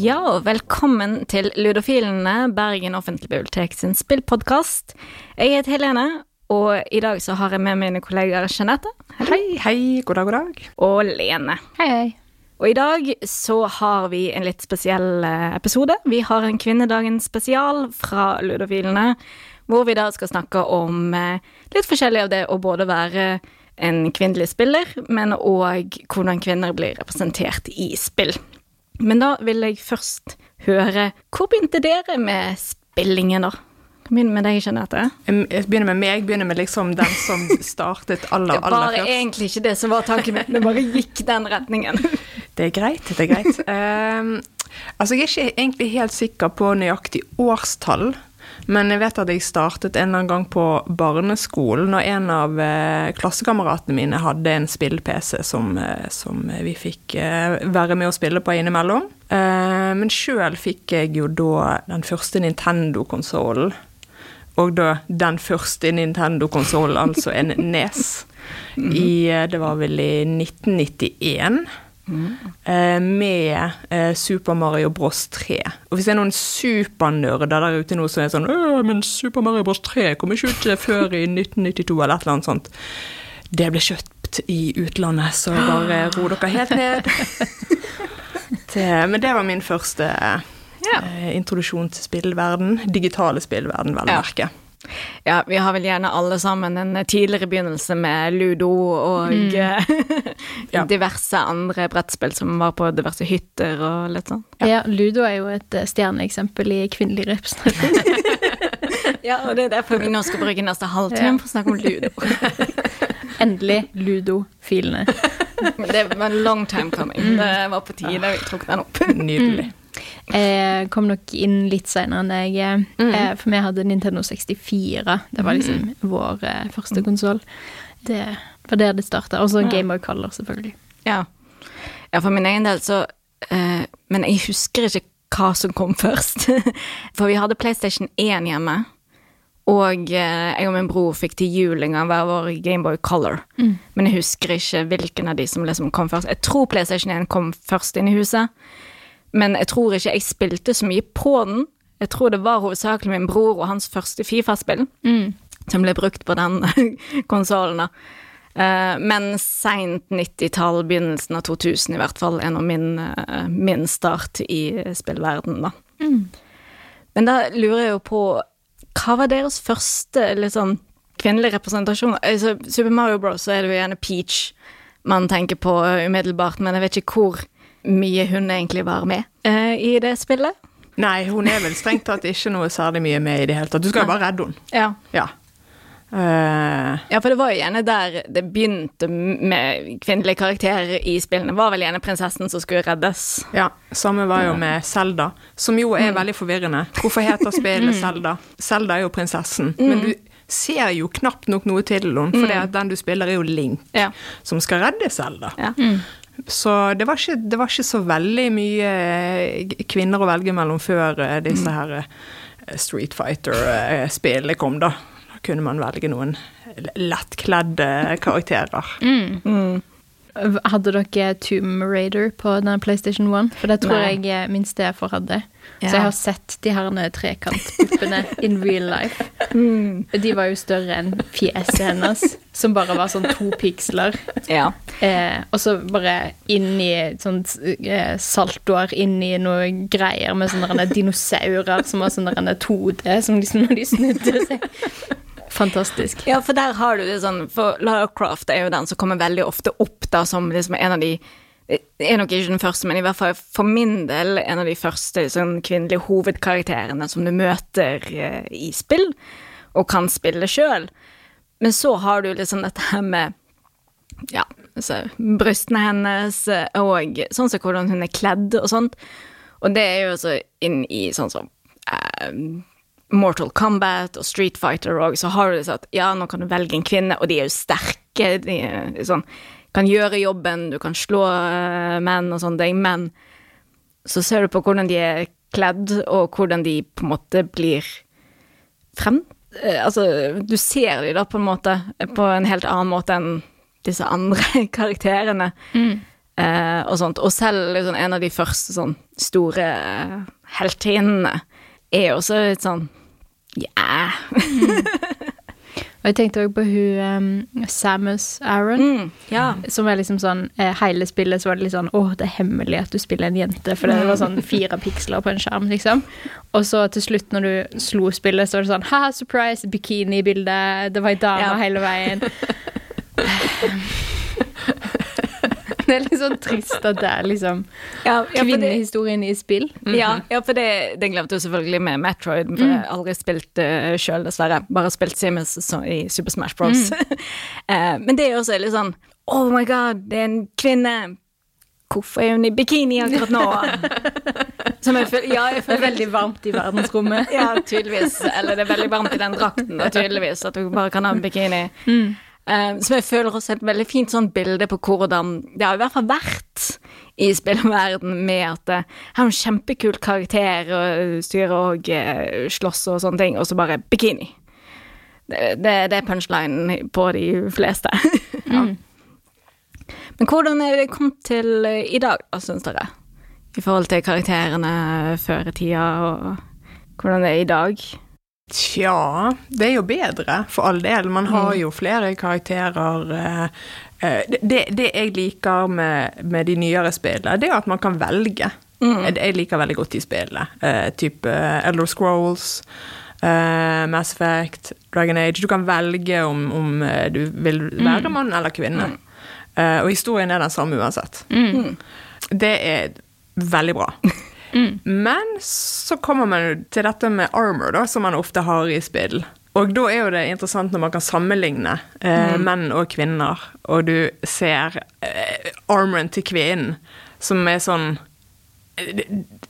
Ja, og velkommen til Ludofilene, Bergen offentlig bibliotek sin spillpodkast. Jeg heter Helene, og i dag så har jeg med mine kollegaer Jeanette Hei, hei, god dag, god dag. og Lene. Hei, hei. Og i dag så har vi en litt spesiell eh, episode. Vi har en Kvinnedagen spesial fra Ludofilene, hvor vi da skal snakke om eh, litt forskjellig av det å både være en kvinnelig spiller, men òg hvordan kvinner blir representert i spill. Men da vil jeg først høre Hvor begynte dere med spillingen, da? Kan begynne med deg, Jeanette. Begynner med meg, begynner med liksom den som startet aller, først. Det var egentlig ikke det som var tanken min, det bare gikk den retningen. Det er greit, det er greit. Um, altså, jeg er ikke egentlig helt sikker på nøyaktig årstall, men jeg vet at jeg startet en eller annen gang på barneskolen, når en av eh, klassekameratene mine hadde en spill-PC som, eh, som vi fikk eh, være med å spille på innimellom. Eh, men sjøl fikk jeg jo da den første Nintendo-konsollen. Og da den første Nintendo-konsollen, altså en NES, i eh, Det var vel i 1991. eh, Med eh, Super Mario Bros 3. Og hvis det er noen supernerder der ute nå som er sånn «Åh, men Super Mario Bros 3 kom ikke ut eh, før i 1992, eller et eller annet sånt. Det ble kjøpt i utlandet, så bare ro dere helt ned. Det, men det var min første ja. introduksjon til spillverden. Digitale spillverden, vel å merke. Ja, vi har vel gjerne alle sammen en tidligere begynnelse med ludo og mm. Ja. diverse andre brettspill som var på diverse hytter og litt sånn. Ja. Ludo er jo et eh, stjerneeksempel i kvinnelig representasjon. Ja, og det er derfor vi nå skal bruke neste halvtime for å snakke om ludo. Endelig Ludo-filene. Det var en long time coming. Det var på tide vi tok den opp. Nydelig. Jeg kom nok inn litt seinere enn jeg eh, Mm. eh, For vi hadde Nintendo 64. Det var liksom vår eh, første konsoll. Det var der det starta. Og så Gameboy Color, selvfølgelig. Ja. ja, for min egen del så eh, Men jeg husker ikke hva som kom først. For vi hadde PlayStation 1 hjemme. Og eh, jeg og min bror fikk til jul en gang hver vår Gameboy Color. Men jeg husker ikke hvilken av de som liksom kom først. Jeg tror PlayStation 1 kom først inn i huset. Men jeg tror ikke jeg spilte så mye på den. Jeg tror det var hovedsakelig min bror og hans første Fifa-spill som ble brukt på den konsollen. da. Eh, men seint 90-tall, begynnelsen av 2000 i hvert fall, er nå min, uh, min start i spillverden, da. Men da lurer jeg jo på Hva var deres første liksom, sånn kvinnelige representasjon? Altså, Super Mario Bros. så er det jo gjerne Peach man tenker på umiddelbart, men jeg vet ikke hvor mye hun egentlig var med uh, i det spillet. Nei, hun er vel strengt tatt ikke noe særlig mye med i det hele tatt. Du skal jo bare redde henne. Ja. Ja. Uh, Ja, for det var jo gjerne der det begynte med kvinnelige karakterer i spillene. var vel gjerne prinsessen som skulle reddes. ja. Samme var jo med Selda, som jo Mm. er veldig forvirrende. Hvorfor heter spillet Selda? Selda er jo prinsessen, Mm. men du ser jo knapt nok noe til henne, for mm. den du spiller, er jo Link, Ja. som skal redde Selda. Ja. Så det var, ikke, det var ikke så veldig mye eh, kvinner å velge mellom før eh, disse her eh, Street Fighter-spillene kom, da. Da kunne man velge noen lettkledde karakterer. Mm. Mm. Hadde dere Tomb Raider på den PlayStation 1? For det tror Nei. jeg eh, min stefar hadde. Ja. Så jeg har sett de her trekantpuppene in real life. Mm. De var jo større enn fjeset hennes, som bare var sånn to piksler. ja. Eh, og så bare inn i sånn eh, saltoer, inn i noe greier med sånne dinosaurer som var sånne 2D, som liksom når de snudde seg. Fantastisk. Ja, for der har du det sånn For Lara Croft er jo den som kommer veldig ofte opp da som liksom en av de er nok ikke den første, men i hvert fall for min del en av de første sånn kvinnelige hovedkarakterene som du møter eh, i spill, og kan spille sjøl. Men så har du liksom dette her med ja, altså, brystene hennes, eh, og sånn som hvordan hun er kledd og sånt. Og det er jo også inn i sånn som eh, Mortal Kombat og Street Fighter òg, så har du det sånn at ja, nå kan du velge en kvinne, og de er jo sterke, de er sånn kan gjøre jobben, du kan slå eh, menn og sånne ting, men så ser du på hvordan de er kledd, og hvordan de på en måte blir frem... eh, Altså, du ser de da på en måte på en helt annen måte enn disse andre karakterene. eh, og sånt. Og selv liksom, en av de første sånn store uh, heltinnene er jo også litt sånn Ja. Og jeg tenkte også på hun um, Samus Aron. Mm, ja. Som er liksom sånn eh, Hele spillet så var det litt sånn Å, det er hemmelig at du spiller en jente, for det var sånn fire piksler på en skjerm, liksom. Og så til slutt, når du slo spillet, så var det sånn Ha, surprise, bikinibilde. Det var ei dame Ja. hele veien. det er litt sånn trist at det er liksom Ja, ja, kvinnehistorien i spill. ja, ja, for det, det glemte du selvfølgelig med Metroid. For jeg har aldri spilt det sjøl, dessverre. Bare spilt Simus i Super Smash Bros. Eh, men det er også litt sånn Oh my god, det er en kvinne! Hvorfor er hun i bikini akkurat nå? Som jeg føler, ja, jeg er føler veldig varmt i verdensrommet. Ja, tydeligvis. Eller det er veldig varmt i den drakten, tydeligvis. At du bare kan ha en bikini. Eh, som jeg føler også er et veldig fint sånn bilde på hvordan det har i hvert fall vært i spillverden med at det her er en kjempekul karakter og styrer og eh, slåss og sånne ting, og så bare bikini. Det, det, det er punchlinen på de fleste. ja. Men hvordan er det kommet til eh, i dag, da, syns dere? I forhold til karakterene før i tida, og hvordan det er i dag? Tja, det er jo bedre, for all del. Man har jo flere karakterer. eh, eh, Det, det, jeg liker med, med de nyere spillene, det er at man kan velge. Mm. Jeg liker veldig godt de spillene. Uh, type Elder Scrolls, eh, Mass Effect, Dragon Age. Du kan velge om, om eh, du vil være mann eller kvinne. Mm. og historien er den samme uansett. Det er veldig bra. Men så kommer man til dette med armor, da, som man ofte har i spill. Og da er jo det interessant når man kan sammenligne eh, menn og kvinner, og du ser eh, armoren til kvinnen, som er sånn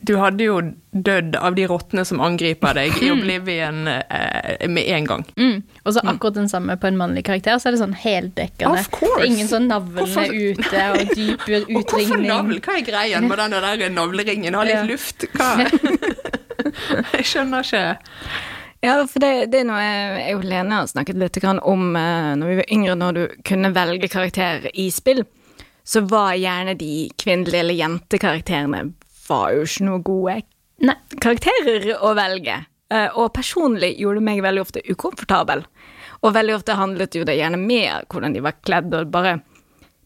Du hadde jo dødd av de rottene som angriper deg i Oblivion eh, med en gang. Mm. Og så akkurat den samme på en mannlig karakter, så er det sånn heldekkende. Det er ingen sånn navlene Hvorfor- ute og dyp Og hvorfor utringning. navl? Hva er greien med den der navleringen? Ha litt Ja. luft? Hva? Jeg skjønner ikke. Ja, for det, det er noe jeg og Lene har snakket litt om eh, når vi var yngre, når du kunne velge karakterer i spill, så var gjerne de kvinnelige eller jentekarakterene var jo ikke noe gode Nei. karakterer å velge. Eh, og personlig gjorde det meg veldig ofte ukomfortabel. Og veldig ofte handlet jo det gjerne med hvordan de var kledd, og bare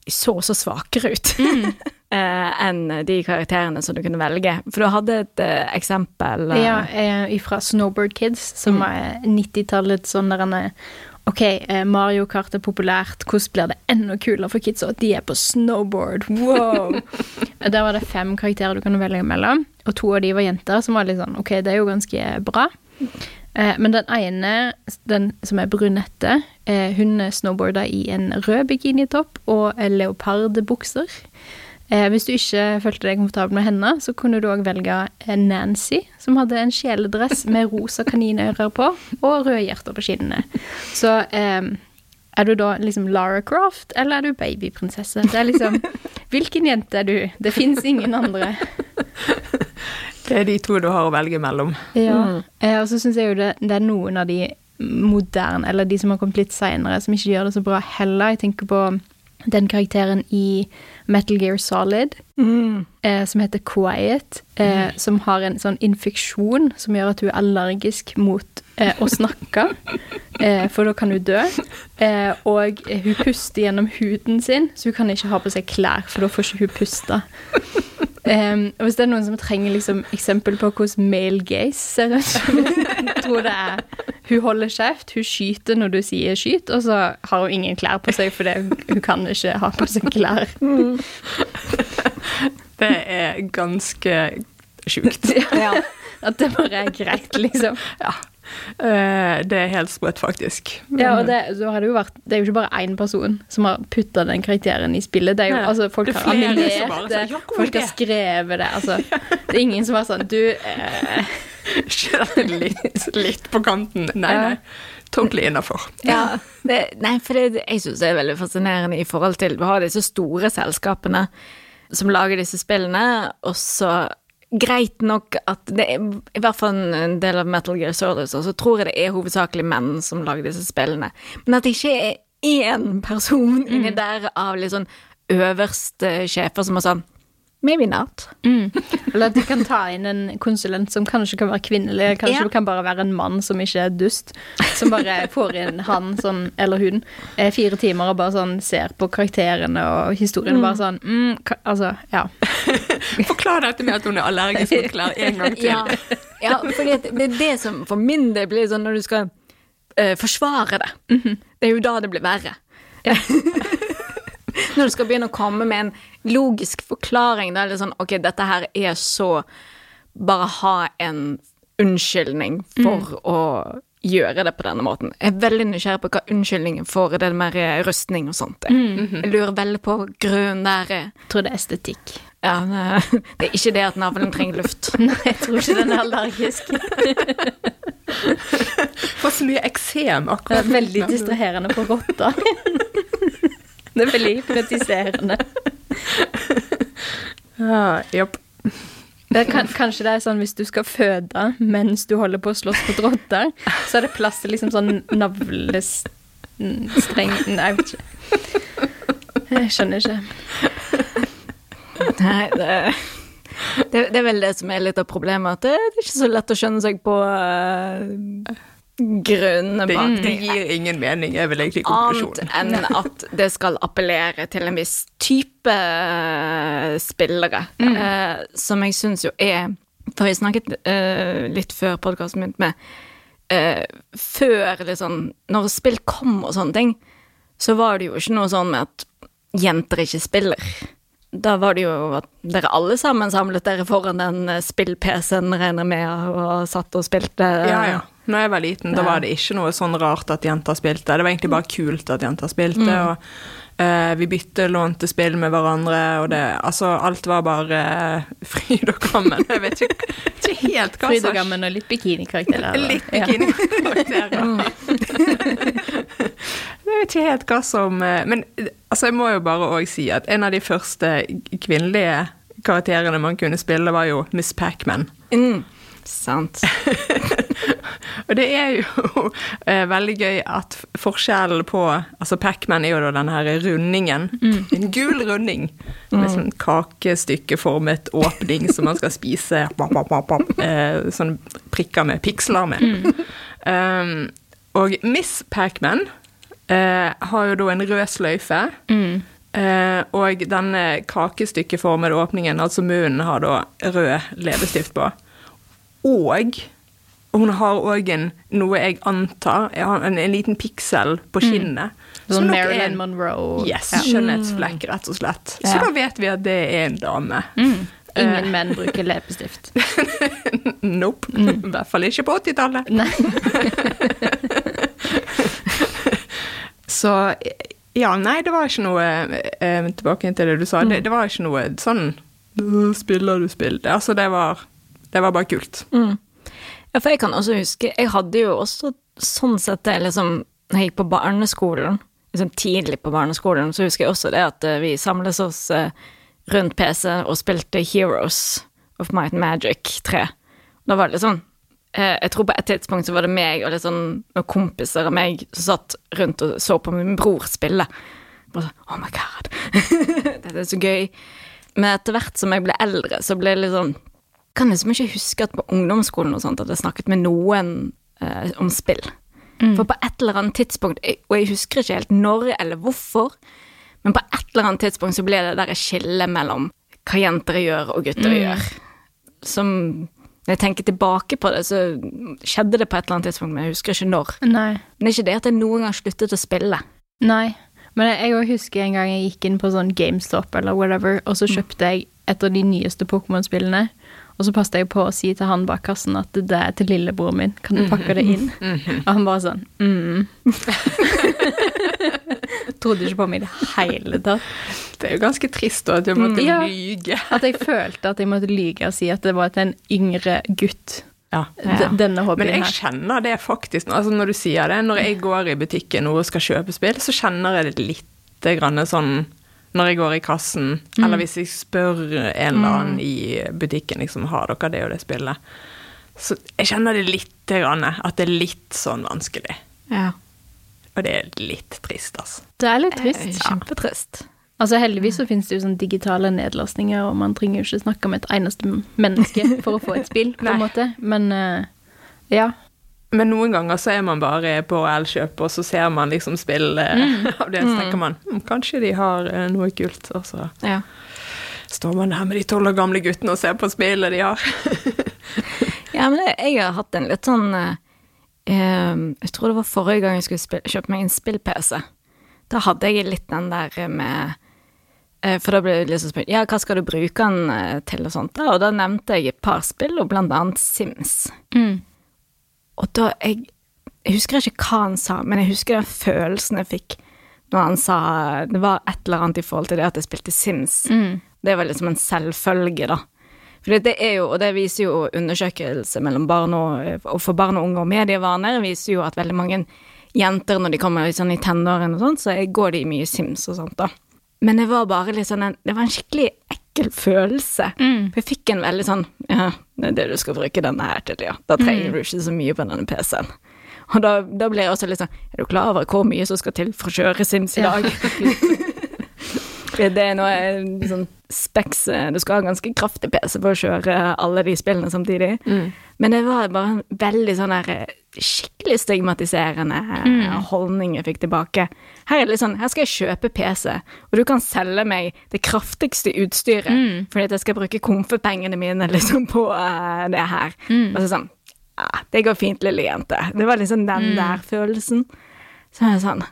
De så så svakere ut mm. enn de karakterene som du kunne velge. For du hadde et uh, eksempel uh, Ja, eh, fra Snowboard Kids, som er 90-tallets sånn der han er Ok, eh, Mario Kart er populært, hvordan blir det enda kulere for kids at de er på snowboard? Wow! Der var det fem karakterer du kunne velge mellom, og to av de var jenter, som var litt sånn Ok, det er jo ganske bra. Eh, Men den ene, den som er brunette, eh, hun snowboarda i en rød bikinitopp og eh, leopardbukser. Eh, hvis du ikke følte deg komfortabel med henne, så kunne du òg velge eh, Nancy, som hadde en kjeledress med rosa kaninører på og røde hjerter på skinnene. Så eh, er du da liksom Lara Croft, eller er du babyprinsesse? Det er liksom Hvilken jente er du? Det fins ingen andre. Det er de to du har å velge mellom. Ja. Eh, og så syns jeg jo det, det er noen av de moderne, eller de som har kommet litt seinere, som ikke gjør det så bra heller. Jeg tenker på den karakteren i Metal Gear Solid mm. Eh, som heter Quiet, eh, som har en sånn infeksjon som gjør at hun er allergisk mot eh, å snakke, eh, for da kan hun dø. Eh, og hun puster gjennom huden sin, så hun kan ikke ha på seg klær, for da får ikke hun puste. Um, og hvis det er noen som trenger liksom, eksempel på hvordan male gaze ser ut, så tror det er Hun holder kjeft, hun skyter når du sier skyt, og så har hun ingen klær på seg fordi hun kan ikke ha på seg klær. Det er ganske sjukt. Ja. At det bare er greit, liksom. Ja. Eh, Det er helt sprøtt, faktisk. Ja, og det, så har det, jo vært, det er jo ikke bare én person som har putta den karakteren i spillet. Det er jo, Nei. altså, folk Det er har animert det, folk har skrevet det. Altså, det er ingen som har sånn Du eh, litt, litt på kanten. Nei, nei. Totally innafor. Ja, det, nei, for det, jeg syns det er veldig fascinerende i forhold til å har disse store selskapene som lager disse spillene, og så Greit nok at det er i hvert fall en del av Metal Gear Solid, så tror jeg det er hovedsakelig menn som lager disse spillene. Men at det ikke er én person inni der av litt sånn øverste sjefer som er sånn Maybe not. Mm. Eller at de kan ta inn en konsulent som kanskje kan være kvinnelig, kanskje Ja. kan bare være en mann som ikke er dust. Som bare får inn han sånn, eller hun, eh, fire timer og bare sånn ser på karakterene og historien. Bare sånn mm, Altså, ja. Forklar dette med at hun er allergisk mot klær en gang til. Ja, ja for det er det som for min del blir sånn når du skal uh, forsvare det. Det er jo da det blir verre. når du skal begynne å komme med en logisk forklaring, da er det sånn Ok, dette her er så Bare ha en unnskyldning for å gjøre det på denne måten. Jeg er veldig nysgjerrig på hva unnskyldningen for det med rustning og sånt er. Jeg lurer veldig på grunnen der. er. Jeg tror det er estetikk. Ja, det det er ikke det at navlen trenger luft. Nei, jeg tror ikke den er allergisk. Får så mye eksem akkurat. Det er veldig distraherende på rotter. Det veldig hypnotiserende. ah, jopp. Det kan, kanskje det er sånn hvis du skal føde mens du holder på å slåss mot rotter, så er det plass til liksom sånn navlestreng Nei, jeg vet ikke. Jeg skjønner ikke. Nei, det, det, det er vel det som er litt av problemet, at det, det er ikke så lett å skjønne seg på uh, grunnene bak det det. gir ingen mening, er vel egentlig Annet enn at det skal appellere til en viss type spillere, spillere, eh, som jeg syns jo er For vi snakket eh, litt før podkasten begynte med eh, Før liksom Når spill kom og sånne ting, så var det jo ikke noe sånn med at jenter ikke spiller. Da var det jo at dere alle sammen samlet dere foran den eh, spill-PC-en, regner med, og satt og spilte. Ja, ja. Når jeg var liten, da var det ikke noe sånn rart at jenter spilte. Det var egentlig bare kult at jenter spilte, og uh, vi bytte lånte spill med hverandre, og det Altså, alt var bare uh, fryd og gammen. Jeg vet ikke, ikke helt hva Fryd og gammen og litt bikinikarakterer. Litt Litt Ja. bikinikarakterer. Jeg vet ikke helt hva som eh, Men altså, jeg må jo bare òg si at en av de første kvinnelige karakterene man kunne spille, var jo Miss Pacman. Mm, sant. Og det er jo eh, veldig gøy at forskjellen på Altså Pacman er jo da denne her rundingen. En gul runding med sånn kakestykkeformet åpning som man skal spise bap, bap, bap, eh, Sånne prikker med piksler med. Um, og Miss Pacman eh, har jo da en rød sløyfe. Eh, og denne kakestykkeformede åpningen, altså munnen, har da rød leppestift på. Og hun har òg noe jeg antar, en, en liten piksel på kinnet. som Sånn Marilyn en- Monroe. Yes, Ja. skjønnhetsflekk, rett og slett. Så da vet vi at det er en dame. Ingen menn bruker leppestift. Nope. I hvert fall ikke på 80-tallet. Nei. Så ja, nei, det var ikke noe eh, Tilbake til det du sa. Det, det var ikke noe sånn «Øh, Spiller du spill? Altså, det var, det var bare kult. Ja, for jeg kan også huske Jeg hadde jo også sånn sett det liksom Når jeg gikk på barneskolen, liksom tidlig på barneskolen, så husker jeg også det at eh, vi samles oss eh, rundt PC og spilte Heroes of Might and Magic 3. Da var det liksom eh, Jeg tror på et tidspunkt så var det meg og litt sånn noen kompiser av meg som satt rundt og så på min bror spille. Bare sånn Oh my god. Dette er så gøy. Men etter hvert som jeg ble eldre, så ble det litt sånn kan liksom ikke huske at på ungdomsskolen og sånt at jeg snakket med noen eh, om spill. For på et eller annet tidspunkt, og jeg husker ikke helt når eller hvorfor, men på et eller annet tidspunkt så ble det der skillet mellom hva jenter gjør og gutter gjør. Som når jeg tenker tilbake på det, så skjedde det på et eller annet tidspunkt, men jeg husker ikke når. Nei. Men det er ikke det at jeg noen gang sluttet å spille. Nei. Men jeg, også husker en gang jeg gikk inn på sånn GameStop eller whatever, og så kjøpte jeg et av de nyeste Pokémon-spillene. Og så passet jeg på å si til han bak kassen at det er til lillebroren min. Kan du pakke det inn? Og han bare sånn mm. Trodde ikke på meg i det hele tatt. Det er jo ganske trist da, at du måtte Ja. lyge. At jeg følte at jeg måtte lyge og si at det var til en yngre gutt. Ja. ja. denne Men jeg her. kjenner det faktisk, altså når du sier det, når jeg går i butikken og skal kjøpe spill, så kjenner jeg det litt grann sånn når jeg går i kassen, eller hvis jeg spør en eller annen i butikken, liksom, har dere det og det spillet? Så jeg kjenner det litt grann, at det er litt sånn vanskelig. Ja. Og det er litt trist, altså. Det er litt trist. er kjempetrist. Altså Heldigvis så finnes det jo sånn digitale nedlastninger, og man trenger jo ikke snakke med et eneste menneske for å få et spill, på en måte. Men eh, ja. Men noen ganger så er man bare på Elkjøp, og så ser man liksom spill eh, Mm. av det, så tenker man hm, kanskje de har eh, noe kult, og så Ja. står man der med de tolv år gamle guttene og ser på spillet de har. Ja, men jeg, jeg har hatt en litt sånn eh, Jeg tror det var forrige gang jeg skulle spille, kjøpe meg en spill-PC. Da hadde jeg litt den der med eh, For da ble det liksom spurt Ja, hva skal du bruke den til, og sånt. Og da nevnte jeg et par spill, og blant annet Sims. Mm. Og da jeg, jeg husker ikke hva han sa, men jeg husker den følelsen jeg fikk når han sa Det var et eller annet i forhold til det at jeg spilte Sims. Mm. Det var liksom en selvfølge, da. For det er jo, og det viser jo undersøkelse mellom barn og, og for barn og unge og medievaner, viser jo at veldig mange jenter når de kommer sånn i tenårene og sånn, så går de mye Sims og sånt, da. Men det var bare litt sånn en, Det var en skikkelig ekkel følelse. Mm. For jeg fikk en veldig sånn Ja, det er det du skal bruke denne her til, ja. Da trenger du ikke så mye på denne PC-en. Og da, da ble jeg også litt sånn Er du klar over hvor mye som skal til for å kjøre Sims i dag? For det er noe eh, sånn specs eh, Du skal ha ganske kraftig PC for å kjøre alle de spillene samtidig. Men det var bare en veldig sånn der eh, skikkelig stigmatiserende eh, holdning jeg fikk tilbake. Her er det litt sånn Her skal jeg kjøpe PC, og du kan selge meg det kraftigste utstyret fordi at jeg skal bruke komfepengene mine liksom på uh, det her. Og så sånn ah, Det går fint, lille jente. Det var liksom den der følelsen. Så er jeg sånn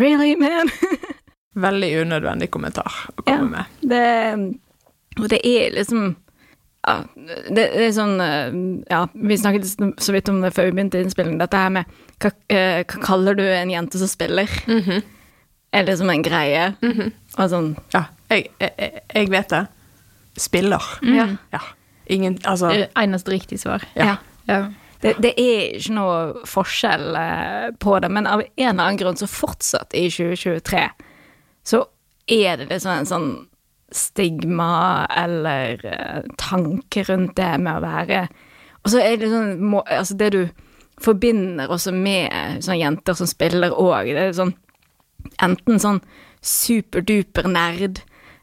Really, man? Veldig unødvendig kommentar å Ja. komme med. Det, og det er liksom ja, det, det er sånn eh, Ja, vi snakket så vidt om det før vi begynte innspilling. Dette her med hva, eh, hva kaller du en jente som spiller? Er det som en greie? Og sånn Ja, jeg, jeg, jeg vet det. Spiller. Ja. Ja. Ingen Altså, eneste riktige svar. ja. Ja. Det, det er ikke noe forskjell eh, på det, men av en eller annen grunn så fortsatt i 2023 så er det liksom en sånn stigma eller eh, tanke rundt det med å være. Og så er det sånn må, Altså, det du forbinder også med sånne jenter som spiller òg, det er sånn enten sånn superduper nerd,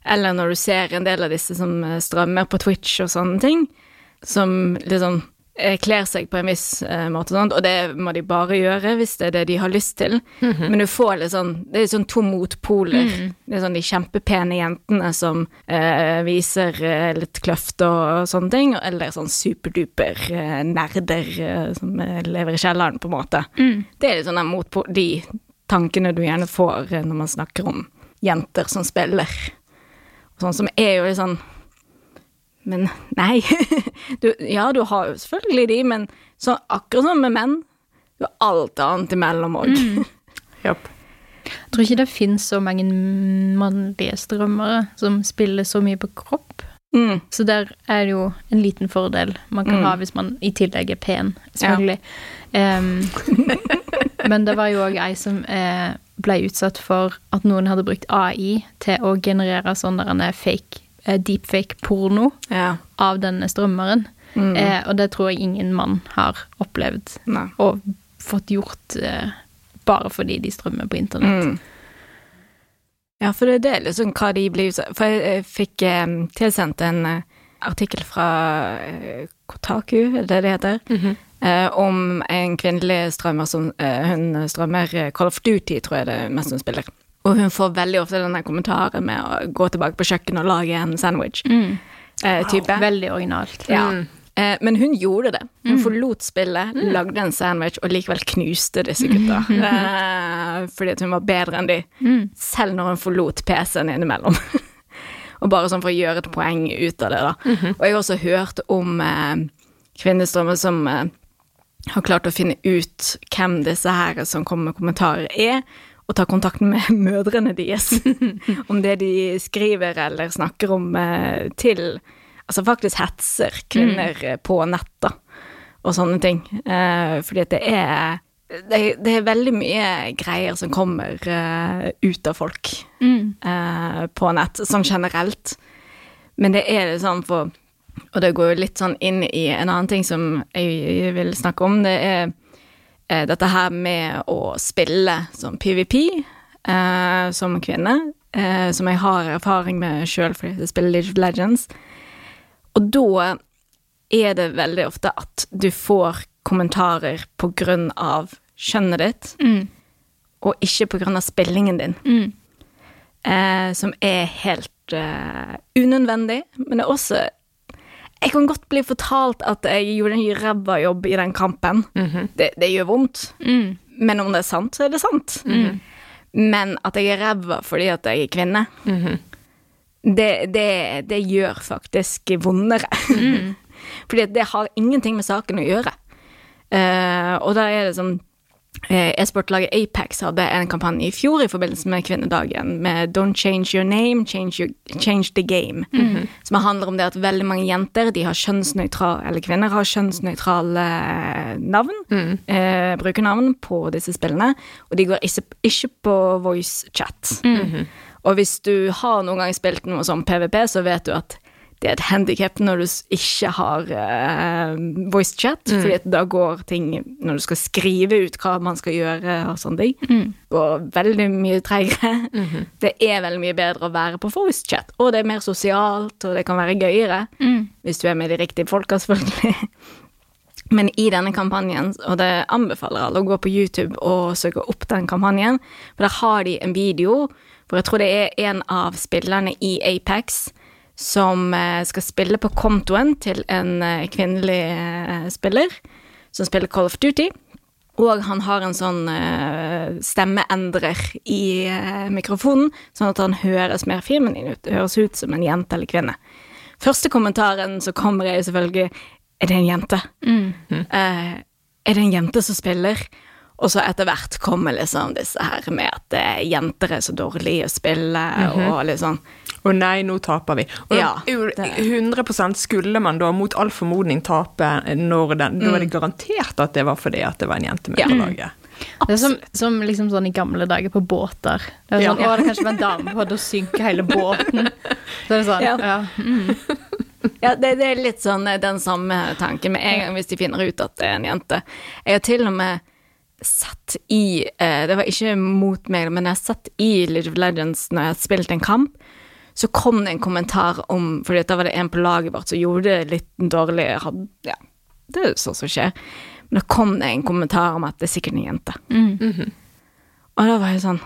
eller når du ser en del av disse som eh, strømmer på Twitch og sånne ting, som liksom eh, kler seg på en viss uh, måte, og sånt, og det må de bare gjøre hvis det er det de har lyst til. Men du får litt sånn Det er sånn to motpoler. Det er sånn de kjempepene jentene som uh, viser uh, litt kløft og, sånne ting, eller sånn superduper eh, nerder eh, som eh, lever i kjelleren, på en måte. Det er litt sånn den motpo de tankene du gjerne får eh, når man snakker om jenter som spiller. Og sånn som er jo litt sånn Men nei. Du, ja, du har jo selvfølgelig de, men så akkurat som med menn, du har alt annet imellom òg. Japp. Jeg tror ikke det finnes så mange mannlige strømmere som spiller så mye på kropp. Mm. Så der er det jo en liten fordel man kan Mm. ha hvis man i tillegg er pen, selvfølgelig. Em, men det var jo òg ei som eh, ble utsatt for at noen hadde brukt AI til å generere sånne fake, deepfake-porno Ja. av denne strømmeren. Mm. Eh, og det tror jeg ingen mann har opplevd Nei. og fått gjort eh, bare fordi de strømmer på internett. Mm. Ja, for det er liksom hva de blir For jeg, fikk eh, tilsendt en eh, artikkel fra eh, Kotaku, er det det heter? eh, om en kvinnelig strømmer som eh, Hun strømmer eh, Call of Duty, tror jeg det er mest hun spiller. Og hun får veldig ofte denne kommentaren med å gå tilbake på kjøkkenet og lage en sandwich. Mm. Eh, type. Veldig originalt. Ja. Mm. Eh, men hun gjorde det. Hun forlot spillet, lagde en sandwich og likevel knuste disse gutta. Eh, fordi at hun var bedre enn de, selv når hun forlot PC-en innimellom. og bare sånn for å gjøre et poeng ut av det, da. Og jeg har også hørt om eh, kvinnestrømmer som eh, har klart å finne ut hvem disse her som kommer med kommentarer er, og ta kontakt med mødrene deres om det de skriver eller snakker om eh, til Altså faktisk hetser kvinner mm. på nett, da, og sånne ting. Eh, fordi at det er det, det er veldig mye greier som kommer eh, ut av folk Mm. eh, på nett, sånn generelt. Men det er det sånn for Og det går jo litt sånn inn i en annen ting som jeg vil snakke om. Det er eh, dette her med å spille som PVP eh, som kvinne. eh, som jeg har erfaring med sjøl fordi jeg spiller League of Legends. Og da er det veldig ofte at du får kommentarer på grunn av kjønnet ditt, Mm. og ikke på grunn av spillingen din, Mm. eh, som er helt eh, unødvendig, men det er også Jeg kan godt bli fortalt at jeg gjorde en ræva jobb i den kampen. det, det gjør vondt. Mm. Men om det er sant, så er det sant. Men at jeg er ræva fordi at jeg er kvinne, det, det, det gjør faktisk vondere. fordi at det har ingenting med saken å gjøre. Uh, og da er det eh, E-sportlaget Apex hadde en kampanje i fjor i forbindelse med kvinnedagen med Don't change your name, change, your, change the game. Som handler om det at veldig mange jenter de har kjønnsnøytrale, eller kvinner har kjønnsnøytrale navn, navn, eh, brukernavn på disse spillene, og de går ikke, ikke på voice chat. Og hvis du har noen gang spilt noe som PVP, så vet du at det er et handikap når du ikke har uh, voice chat, fordi at da går ting Når du skal skrive ut hva man skal gjøre og sånne ting, går veldig mye treigere. Det er veldig mye bedre å være på voice chat, og det er mer sosialt, og det kan være gøyere. Hvis du er med de riktige folka, selvfølgelig. Men i denne kampanjen, og det anbefaler alle å gå på YouTube og søke opp den kampanjen, for der har de en video hvor jeg tror det er en av spillerne i Apex som eh, skal spille på kontoen til en eh, kvinnelig eh, spiller, som spiller Call of Duty. Og han har en sånn eh, stemmeendrer i mikrofonen, sånn at han høres mer feminin ut. Høres ut som en jente eller kvinne. Første kommentaren som kommer, er selvfølgelig Er det en jente? Eh, er det en jente som spiller? Og så etter hvert kommer liksom disse her med at eh, jenter er så dårlige å spille, og litt sånn Å nei, nå taper vi. Og Ja, da er jo det- 100 skulle man da mot all formodning tape når den Da er Mm. det garantert at det var fordi at det var en jente med Ja. på laget. Det er som, som liksom sånn i gamle dager på båter. Det er Ja. sånn, Å, det kanskje var en dame på, da synker hele båten. Så det er sånn, Ja. ja. Ja, det, det er litt sånn eh, den samme tanken med en gang hvis de finner ut at det er en jente. Jeg har til og med sett i eh, Det var ikke mot meg, men jeg satt i League of Legends når jeg hadde spilt en kamp, så kom det en kommentar om Fordi da var det en på laget vårt som gjorde det litt dårlig. Hadde, ja, det er jo sånt som skjer. Men da kom det en kommentar om at det er sikkert en jente. Og da var jeg sånn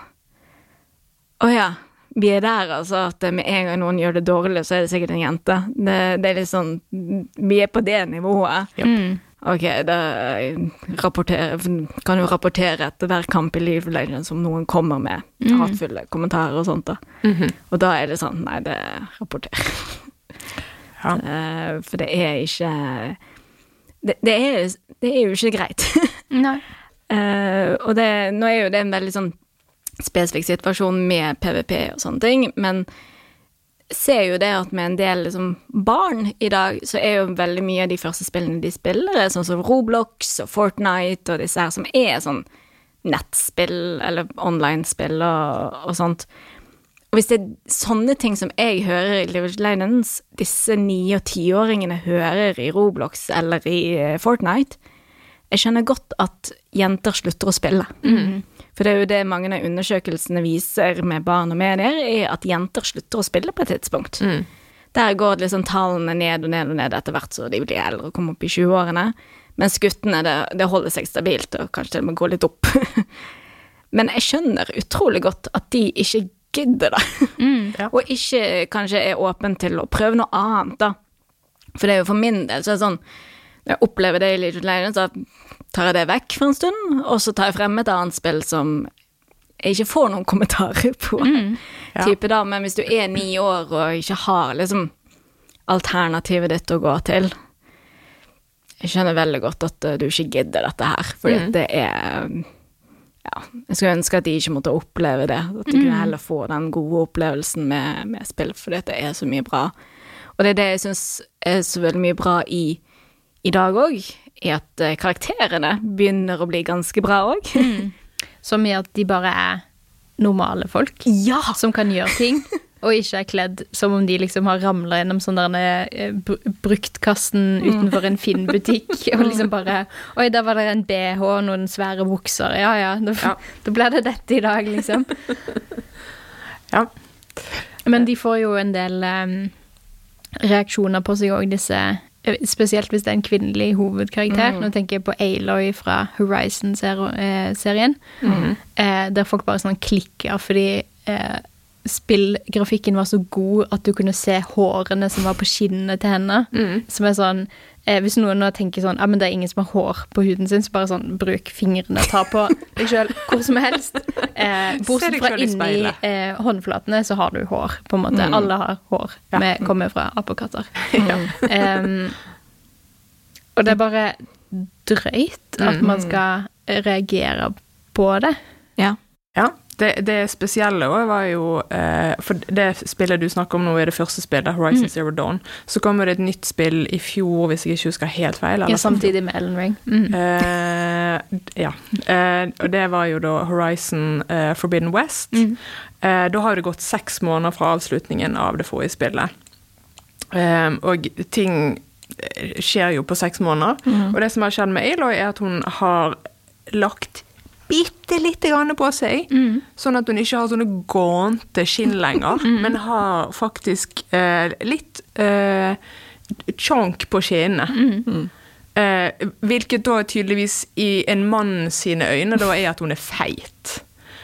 Å ja. Vi er der, altså, at med en gang noen gjør det dårlig, så er det sikkert en jente. Det, det er litt sånn Vi er på det nivået. Mm. Ok, da kan jo rapportere etter hver kamp i Leave Legends om noen kommer med hatefulle kommentarer og sånt, da. Og da er det sånn Nei, det rapporter. Ja. Eh, For det er ikke det, det, er, det er jo ikke greit. Nei. Uh, og det, nå er jo det en veldig sånn spesifikk situasjon med PVP og sånne ting, men ser jo det at med en del liksom, barn i dag, så er jo veldig mye av de første spillene de spiller, er sånn som Roblox og Fortnite og disse her som er sånn nettspill eller online-spill og, og sånt. Og hvis det er sånne ting som jeg hører i of Legends, disse ni- og tiåringene hører i Roblox eller i eh, Fortnite, jeg skjønner godt at jenter slutter å spille. For det er jo det mange av undersøkelsene viser med barn og medier, er at jenter slutter å spille på et tidspunkt. Der går liksom tallene ned og ned og ned etter hvert så de blir eldre og kommer opp i 20-årene. Mens guttene, det, det holder seg stabilt og kanskje til og med går litt opp. Men jeg skjønner utrolig godt at de ikke gidder det. Ja. Og ikke kanskje er åpen til å prøve noe annet, da. For det er jo for min del så er det sånn Når jeg opplever det i of Legends, så tar jeg det vekk for en stund, og så tar jeg frem et annet spill som jeg ikke får noen kommentarer på. Ja. Type da, Men hvis du er ni år og ikke har liksom alternativet ditt å gå til Jeg skjønner veldig godt at eh, du ikke gidder dette her, fordi mm. det er ja, jeg skulle ønske at de ikke måtte oppleve det. At de kunne heller få den gode opplevelsen med, med spill, fordi det er så mye bra. Og det er det jeg syns er så veldig mye bra i, i dag òg, er at eh, karakterene begynner å bli ganske bra òg. Som i at de bare er normale folk Ja! som kan gjøre ting, og ikke er kledd som om de liksom har ramla gjennom sånn eh, br- bruktkassen utenfor en Finn-butikk, og liksom bare Oi, der var det en bh og noen svære bukser. Ja ja, da, Ja. da ble det dette i dag, liksom. Ja. Men de får jo en del um, reaksjoner på seg òg, disse Spesielt hvis det er en kvinnelig hovedkarakter. Nå tenker jeg på Aloy fra Horizon-serien. eh, der folk bare sånn klikker fordi eh, spillgrafikken var så god at du kunne se hårene som var på skinnene til henne. Som er sånn eh, Hvis noen nå tenker sånn Ja, men det er ingen som har hår på huden sin, så bare sånn Bruk fingrene, ta på deg sjøl hvor som helst. Eh, bortsett fra inni eh, håndflatene, så har du hår, på en måte. Alle har hår. Ja. Vi kommer fra apekatter. Mm. Em, og det er bare drøyt at Mm. man skal reagere på det. Ja. Ja, det, det spesielle også var jo eh, For det spillet du snakker om nå, er det første spillet, Horizon Zero Dawn. Så kommer det et nytt spill i fjor, hvis jeg ikke husker helt feil. Ja, samtidig med Ellen Ring. Mm. Eh, ja. Eh, og det var jo da Horizon eh, Forbidden West. Mm. Eh, da har det gått seks måneder fra avslutningen av det forrige spillet. Eh, og ting eh, skjer jo på seks måneder. Og det som har skjedd med Aloy, er at hun har lagt bitte lite grann på seg. Sånn at hun ikke har sånne gånte skinn lenger, men har faktisk eh, litt eh, chonk på skinnene. Eh, hvilket da tydeligvis i en mann sine øyne da er at hun er feit.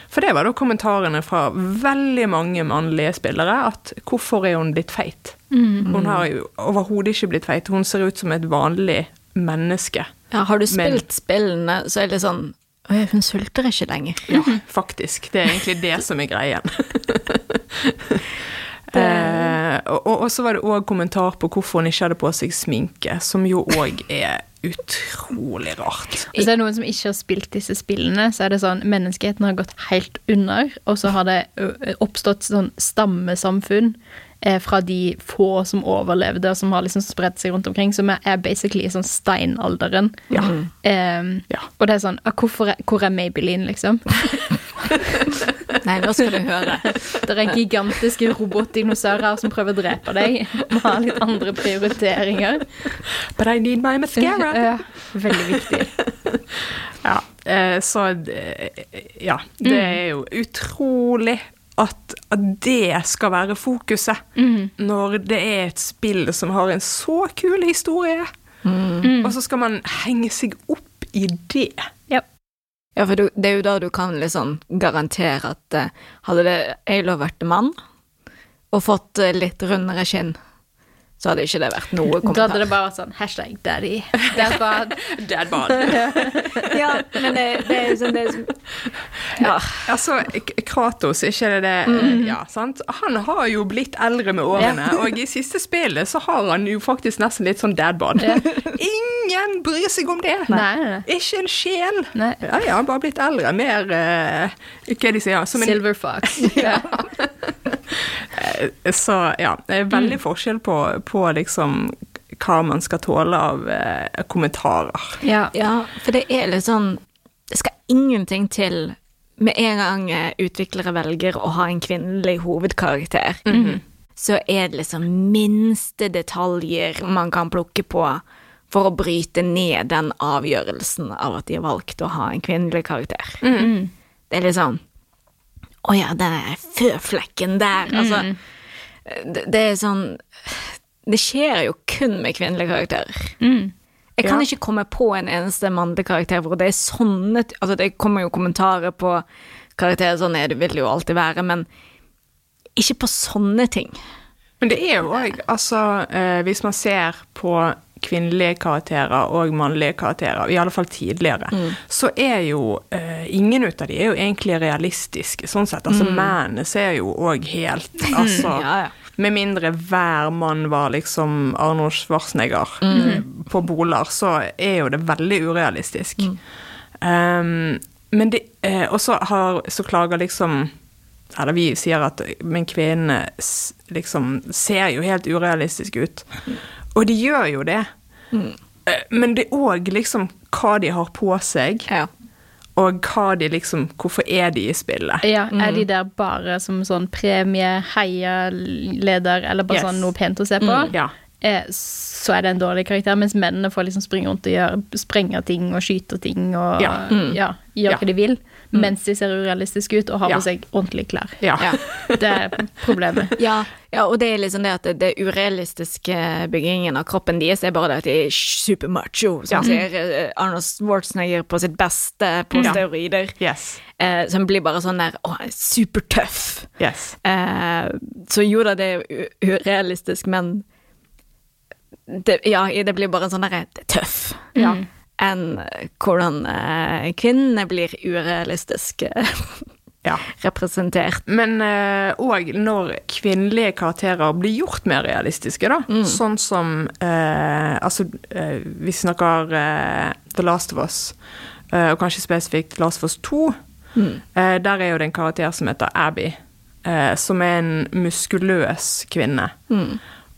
For det var da kommentarene fra veldig mange mannlige spillere, at hvorfor er hun blitt feit? Hun har jo overhodet ikke blitt feit, hun ser ut som et vanlig menneske. Ja, har du Men- spilt spillene, så er det sånn «Oi, Hun sulter ikke lenger. Ja, faktisk. Det er egentlig det som er greien. eh, og, og og så var det òg kommentar på hvorfor hun ikke hadde på seg sminke, som jo òg er utrolig rart. Hvis det er noen som ikke har spilt disse spillene, så er det sånn menneskeheten har gått helt under, og så har det oppstått sånn stammesamfunn eh, fra de få som overlevde, og som har liksom spredt seg rundt omkring, som er, basically i sånn steinalderen. Ja. Em, Ja. Og det er sånn ah, hvorfor er, Hvor er Maybelline, liksom? Nei, nå skal du høre. Det er gigantiske robotdinosaurer som prøver å drepe deg. Må ha litt andre prioriteringer. But I need my mascara. Ja, veldig viktig. Ja, eh, så eh, Ja, det er jo utrolig at, at det skal være fokuset når det er et spill som har en så kul historie. Og så skal man henge seg opp i det. Ja. Ja, for du, det er jo da du kan liksom garantere at eh, hadde det Alo vært mann og fått eh, litt rundere skinn, så hadde ikke det vært noe Da hadde det bare vært sånn hashtag daddy. Dad bad. Dead bod. ja, men det, det er sånn det er som Ja. Altså, Kratos, ikke det det Ja, sant? Han har jo blitt eldre med årene, og i siste spillet så har han jo faktisk nesten litt sånn dadbod. Ingen bryr seg om det! Nei, nei. Ikke en sjel! Nei. Ja, ja, han bare blitt eldre. Mer uh, Hva de sier som en, Silver Fox. Ja. Eh, Så ja, det er veldig forskjell på, på liksom hva man skal tåle av eh, kommentarer. ja. ja, for det er litt sånn Det skal ingenting til med en gang eh, utviklere velger å ha en kvinnelig hovedkarakter. Så er det liksom minste detaljer man kan plukke på for å bryte ned den avgjørelsen av at de har valgt å ha en kvinnelig karakter. Det er litt sånn Å ja, den er føflekken der. Altså, det, det er sånn Det skjer jo kun med kvinnelige karakterer. Jeg kan Ja. ikke komme på en eneste mannlig karakter hvor det er sånne Altså, det kommer jo kommentarer på karakterer, sånn er det, vil det jo alltid være, men ikke på sånne ting. Men det er jo òg, altså eh, Hvis man ser på kvinnelige karakterer og mannlige karakterer, i alle fall tidligere, så er jo uh, ingen ut av de er jo egentlig realistiske, sånn sett. Altså, mennene ser jo òg helt Altså Ja, ja. Med mindre hver mann var liksom Arnold Schwarzenegger eh, på boler, så er jo det veldig urealistisk. Um, men det eh, Og så har Så klager liksom Eller vi sier at Men kvinnene liksom ser jo helt urealistiske ut. Og de gjør jo det. Mm. Men det er òg liksom hva de har på seg, Ja. og hva de liksom Hvorfor er de i spillet? Ja, Er de der bare som sånn premie, heialeder, eller bare Yes. sånn noe pent å se på? Ja. eh, så er det en dårlig karakter, mens mennene får liksom springe rundt og gjøre, sprenge ting og skyte ting og Ja. ja, gjøre Ja. hva de vil. Mens de ser urealistiske ut og har Ja. på seg ordentlige klær. Ja. Ja. Det er problemet. Ja, ja, og det er liksom det at det, det urealistiske byggingen av kroppen deres er bare det at de er supermacho, som Ja. ser eh, Arnold Schwarzenegger på sitt beste på Ja. steroider. Yes. Eh, som blir bare sånn der Å, supertøff. Yes. Eh, så jo da, det er urealistisk, men det, Ja, det blir bare sånn derre er tøff. Ja. Enn hvordan eh, kvinnene blir urealistisk eh, ja. representert. Men òg når kvinnelige karakterer blir gjort mer realistiske, da. Sånn som uh, Altså, uh, vi snakker eh, The Last of Us, eh, og kanskje spesifikt Last of Us 2. Eh, der er jo det en karakter som heter Abby, eh, som er en muskuløs kvinne.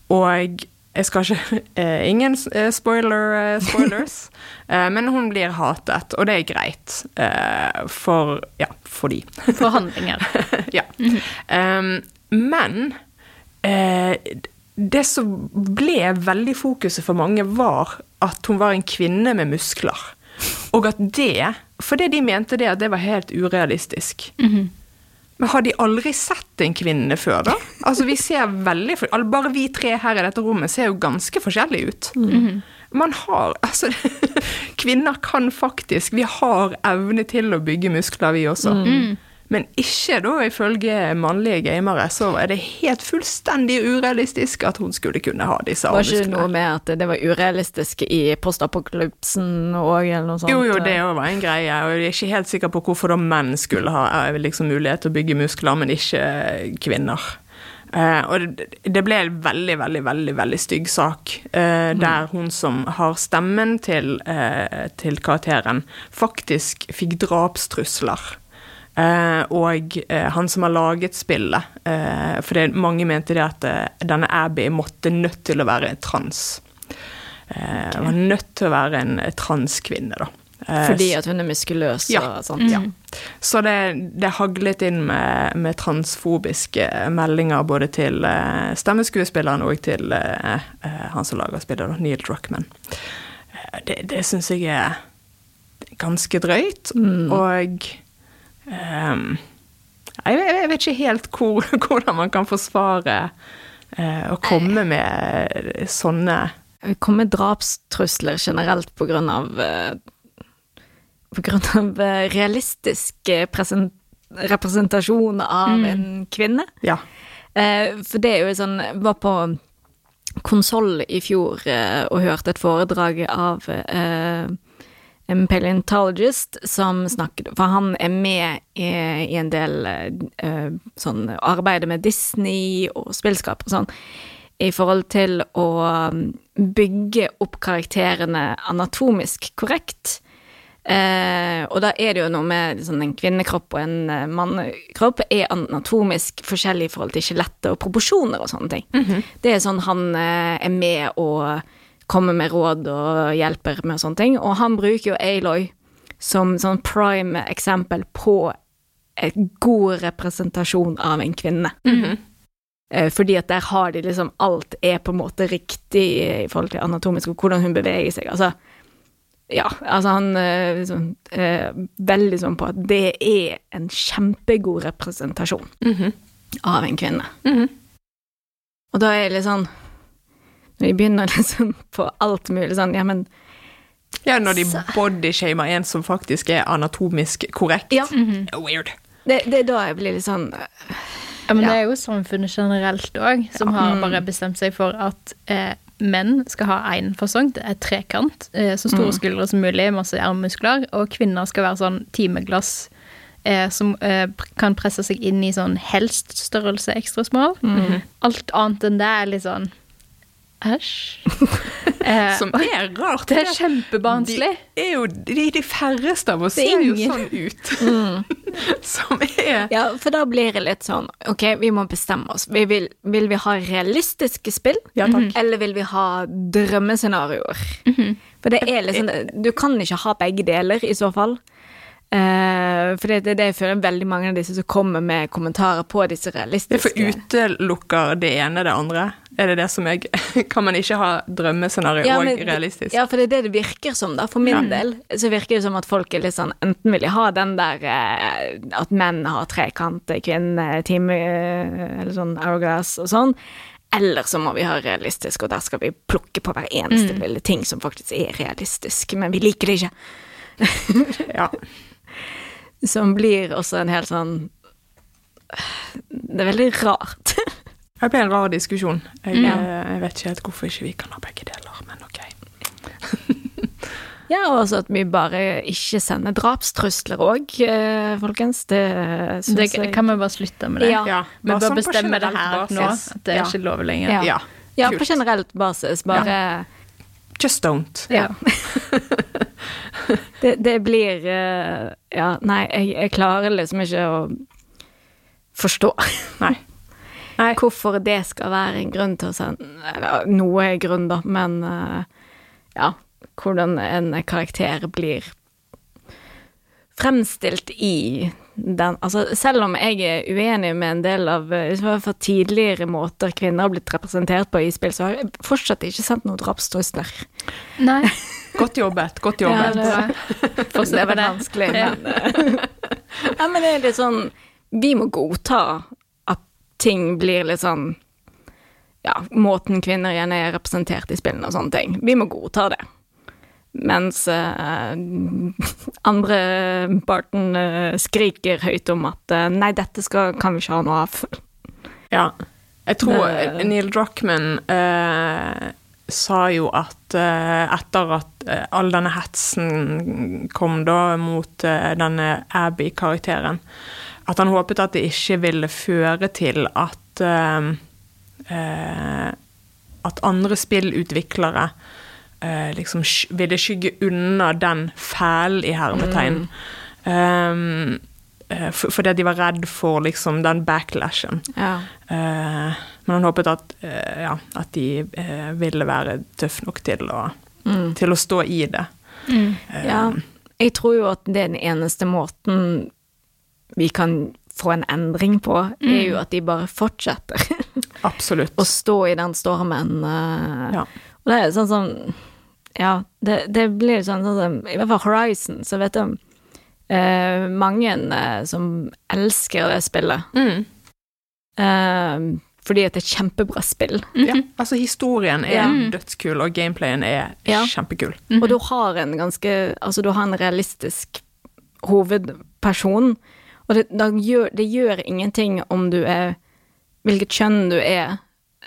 Og jeg skal ikke eh, Ingen eh, spoiler, eh, spoilers, men hun blir hatet, og det er greit. For Ja, For handlinger. ja. Um, men eh, det som ble veldig fokuset for mange, var at hun var en kvinne med muskler. Og at det Fordi de mente det at det var helt urealistisk. Men har de aldri sett en kvinne før, da? Altså, vi ser veldig Bare vi tre her i dette rommet ser jo ganske forskjellige ut. Man har Altså, kvinner kan faktisk Vi har evne til å bygge muskler, vi også. Men ikke da, ifølge mannlige gamere, så er det helt fullstendig urealistisk at hun skulle kunne ha disse Var ikke noe med at det var urealistisk i postapokalypsen òg, eller noe sånt? Jo, jo, det òg var en greie, og jeg er ikke helt sikker på hvorfor da menn skulle ha eh, liksom, mulighet til å bygge muskler, men ikke kvinner. Uh, og det, det ble en veldig, veldig, veldig veldig stygg sak, eh, der hun som har stemmen til, uh, til karakteren, faktisk fikk drapstrusler. Eh, og eh, han som har laget spillet, eh, for det, mange mente det at eh, denne Abby måtte nødt til å være trans. Eh, Var nødt til å være en transkvinne, da. Fordi at hun er muskuløs Ja. og sånt? ja. Så det, det haglet inn med, med transfobiske meldinger både til stemmeskuespilleren og til han som lager spillet, da, Neil Druckman. Det det syns jeg er ganske drøyt, og ehm, jeg, jeg vet ikke helt hvor, hvordan man kan forsvare uh, å komme med sånne Vi kommer drapstrusler generelt på grunn av eh, På grunn av eh, realistisk representasjon av en kvinne. Ja. For det er jo sånn var på konsoll i fjor og hørte et foredrag av eh, en paleontologist som snakker For han er med i, i en del uh, sånn arbeider med Disney og spillskap og sånn, i forhold til å um, bygge opp karakterene anatomisk korrekt. Uh, og da er det jo noe med sånn, en kvinnekropp og en uh, mannekropp er anatomisk forskjellig i forhold til skjelettet og proporsjoner og sånne ting. Det er sånn han uh, er med og kommer med råd og hjelper med sånne ting. Og han bruker jo Aloy som sånn prime eksempel på en god representasjon av en kvinne. Eh, Fordi at der har de liksom Alt er på en måte riktig i forhold til anatomisk og hvordan hun beveger seg. Altså, ja, altså han eh, liksom, er Veldig sånn på at det er en kjempegod representasjon av en kvinne. Og da er det litt sånn Når de begynner liksom på alt mulig sånn Ja, men Ja, når de bodyshamer en som faktisk er anatomisk korrekt. Ja. Weird. det, det er da jeg blir litt sånn Ja, men Ja. det er jo samfunnet generelt òg, som har bare bestemt seg for at eh, menn skal ha én fasong, det er trekant, eh, så store skuldre som mulig, masse armmuskler, og kvinner skal være sånn timeglass eh, som eh, kan presse seg inn i sånn helst størrelse ekstra smal. Alt annet enn det er litt sånn æsj. Eh, Som er rart. det er kjempebarnslig. De er jo de, de færreste av oss er ser jo sånn ut. som er Ja, for da blir det litt sånn Ok, vi må bestemme oss. Vi vil, vil vi ha realistiske spill? Ja, takk. Eller vil vi ha drømmescenarioer? For det er liksom Du kan ikke ha begge deler, i så fall. Uh, for det, det er det jeg føler veldig mange av disse som kommer med kommentarer på disse realistiske Det for utelukker det ene det andre. Er det det som jeg Kan man ikke ha drømmescenario Ja, og realistisk? Ja, for det er det det virker som, da. For min del så virker det som at folk er litt sånn Enten vil de ha den der eh, at menn har trekant, kvinne, time eh, eller sånn hourglass og sånn. Eller så må vi ha realistisk, og der skal vi plukke på hver eneste lille ting som faktisk er realistisk. Men vi liker det ikke. Ja. Som blir også en helt sånn Det er veldig rart. Det blir en rar diskusjon. Jeg, Ja. eh, jeg vet ikke helt hvorfor ikke vi kan ha begge deler, men ok. Ja, og også at vi bare ikke sender drapstrusler òg, folkens. Det syns Det jeg kan vi bare slutte med det. Ja. Ja, Vi bør sånn bestemme det her her nå, at det er Ja. ikke lov lenger. Ja. Ja, Ja, på generelt basis. Bare Just don't. Ja. det, det blir eh, Ja, nei, jeg, jeg klarer liksom ikke å forstå Nei. Nei. hvorfor det skal være en grunn til å sende Eller noe er grunn, da, men eh, ja, hvordan en karakter blir fremstilt i den Altså, selv om jeg er uenig med en del av eh, fall tidligere måter kvinner har blitt representert på i spill, så har jeg fortsatt ikke sendt noen drapstrusler. Nei, Godt jobbet. Godt Ja, jobbet. det var- det var vanskelig, men eh, Ja, men det er litt sånn Vi må godta ting blir litt sånn Ja, måten kvinner gjerne er representert i spillene og sånne ting. Vi må godta det. Mens uh, andre parten uh, skriker høyt om at uh, nei, dette skal, kan vi ikke ha noe av. Ja. Jeg tror Det- Neil Druckman eh, sa jo at eh, etter at eh, all denne hetsen kom da mot eh, denne Abby-karakteren, at han håpet at det ikke ville føre til at eh, eh, At andre spillutviklere eh, liksom sk ville skygge unna den fælen i hermetegn. Um, eh, fordi de var redd for liksom den backlashen. Ja. Eh, men han håpet at, eh, ja, at de eh, ville være tøff nok til å, Mm. til å stå i det. Eh, Ja, jeg tror jo at det er den eneste måten vi kan få en endring på, er jo at de bare fortsetter Absolutt. å stå i den stormen. eh, Ja. Og det er sånn som Ja, det, det blir sånn, sånn som I hvert fall Horizon, så vet du uh, mange uh, som elsker det spillet. Mm. Uh, fordi at det er et kjempebra spill. ja. Altså, historien er Ja. dødskul, og gameplayen er Ja. kjempekul. Og du har en ganske Altså, du har en realistisk hovedperson, og det, da gjør, det gjør ingenting om du er Hvilket kjønn du er,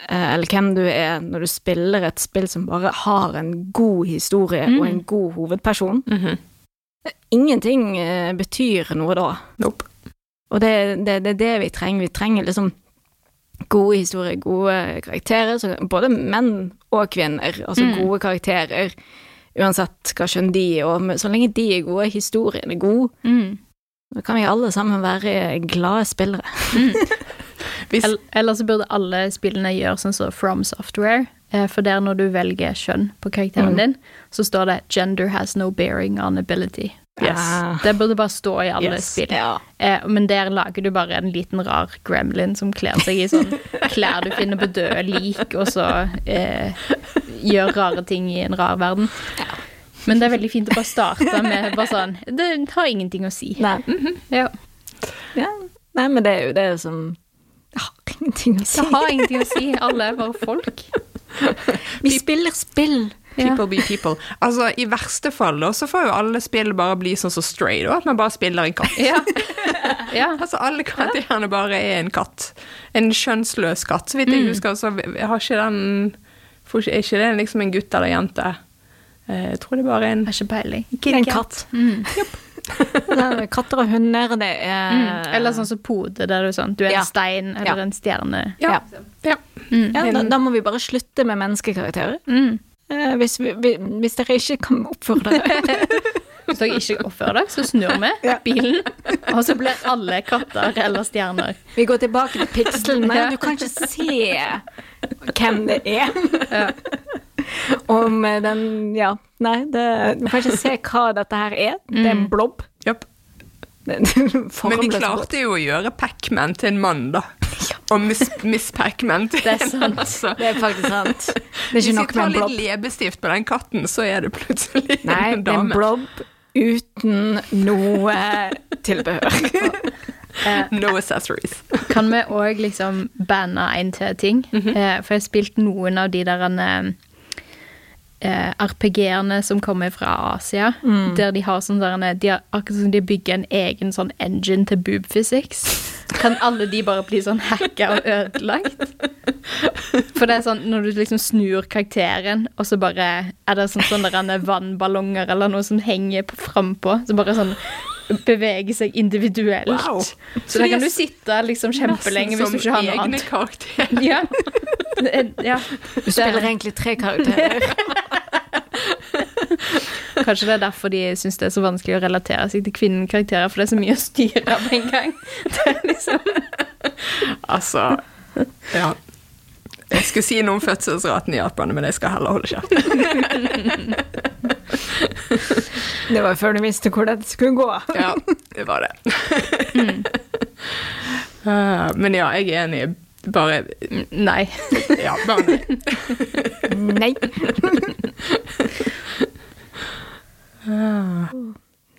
eh, eller hvem du er, når du spiller et spill som bare har en god historie og en god hovedperson. Mhm. Ingenting eh, betyr noe da. Nope. Og det, det, det er det vi trenger. Vi trenger liksom gode historier, gode karakterer. Så både menn og kvinner. Altså gode karakterer. Uansett hva kjønn de er, og så lenge de er gode, historien er god, Mm. Da kan vi alle sammen være glade spillere. Hvis, El- Eller så burde alle spillene gjøre sånn som From Software. eh, For der når du velger kjønn på karakteren Mm. din, så står det 'Gender has no bearing on ability'. Yes. Ah. Det burde bare stå i alle Yes. spill. Ja. Eh, men der lager du bare en liten rar gremlin som kler seg i sånn klær du finner på døde lik, og så eh, gjør rare ting i en rar verden. Men det er veldig fint å bare starte med bare sånn Det har ingenting å si. Nei. Ja. ja. Nei, men det er jo det som Det har ingenting å si. Det har ingenting å si. Alle er bare folk. Vi spiller spill. People be people. Altså, I verste fall da, så får jo alle spill bare bli sånn som Stray, da, at man bare spiller en katt. Ja. ja. Altså, alle karakterene bare er en katt. En kjønnsløs katt. Så vidt Mm. jeg husker, så har ikke den Er ikke det liksom en gutt eller jente? Eh, Jeg tror det bare er en Har ikke peiling. En katt. Mm. Er Katter og hunder, det er Mm. Eller sånn som Pode, der du er sånn Du er Ja. en stein eller Ja. en stjerne. Ja. ja. Mm. ja, da, da må vi bare slutte med menneskekarakterer. Mm. Eh, hvis, vi, vi, hvis dere ikke kan oppføre dere. Hvis dere ikke oppfører dere, så snur vi bilen, og så blir alle katter eller stjerner. Vi går tilbake til pikslene. Ja. Du kan ikke se hvem det er. Om eh, den Ja, nei, det, du kan ikke se hva dette her er. Det er en blobb. Yep. Men de klarte jo å gjøre Pacman til en mann, da. Og Miss, Miss Pacman til Det en sant. altså. Det er faktisk sant. Det er Hvis ikke vi nok med tar litt blobb. leppestift på den katten, så er det plutselig Nei, en det er en blob blobb uten noe tilbehør. No accessories. Kan vi òg liksom banne en til ting? eh, for jeg har spilt noen av de der eh, RPG-ene som kommer fra Asia, der de har sånn der de har, Akkurat som de bygger en egen sånn engine til boob physics. Kan alle de bare bli sånn hacka og ødelagt? For det er sånn når du liksom snur karakteren, og så bare er det sånn sånne vannballonger eller noe som henger på- frampå, så bare sånn beveger seg individuelt. Wow. Så der kan du sitte liksom kjempelenge hvis du ikke har noe annet. Nesten som egne karakterer. ja. Du spiller egentlig tre karakterer. Kanskje det er derfor de syns det er så vanskelig å relatere seg til kvinnekarakterer, for det er så mye å styre på en gang. Det er liksom Altså Ja. Jeg skulle si noe om fødselsraten i Japan, men jeg skal heller holde kjeft. Det var før du visste hvor det skulle gå. Ja, det var det. Eh, men ja, jeg er enig. Bare Nei. Ja, bare nei. Nei.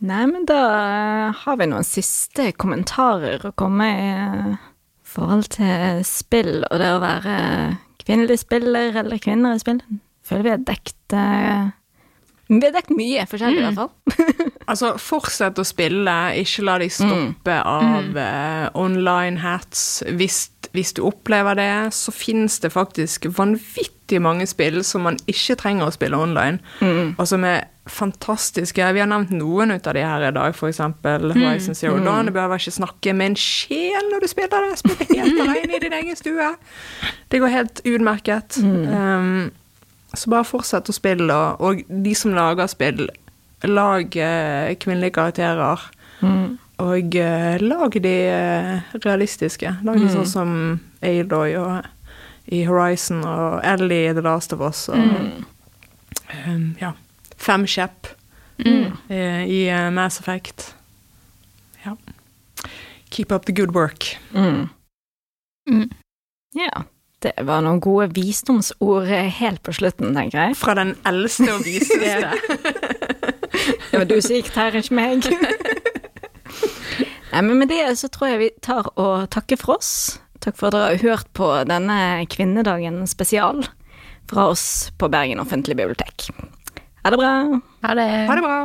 Nei, men da eh, har vi noen siste kommentarer å komme i eh, forhold til spill og det å være kvinnelig spiller eller kvinner i spill. Føler vi har dekt eh, Vi har dekket mye forskjellig, i hvert fall. Altså, fortsett å spille, ikke la deg stoppe av uh, online hats. Hvis, hvis du opplever det, så finnes det faktisk vanvittig mange spill som man ikke trenger å spille online, og som er fantastiske. Vi har nevnt noen ut av de her i dag, eksempel Horizon Zero Dawn. Du behøver ikke snakke med en sjel når du spiller det. Spiller helt alene i din egen stue. Det går helt utmerket. Um, så bare fortsett å spille, og, og de som lager spill, lag eh, kvinnelige karakterer. Og eh, lag de eh, realistiske. Lag de sånn som Aloy og i Horizon og Ellie i The Last of Us og um, ja. Femkjepp eh, i eh, Mass Effect. Ja. Keep up the good work. Mm. Mm. Ja. Det var noen gode visdomsord helt på slutten, tenker jeg. Fra den eldste og viseste. Det var du som gikk der, ikke meg. Nei, men med det så tror jeg vi tar og takker for oss. Takk for at dere har hørt på denne kvinnedagen spesial fra oss på Bergen offentlige bibliotek. Ha det bra. Ha det. Ha det bra.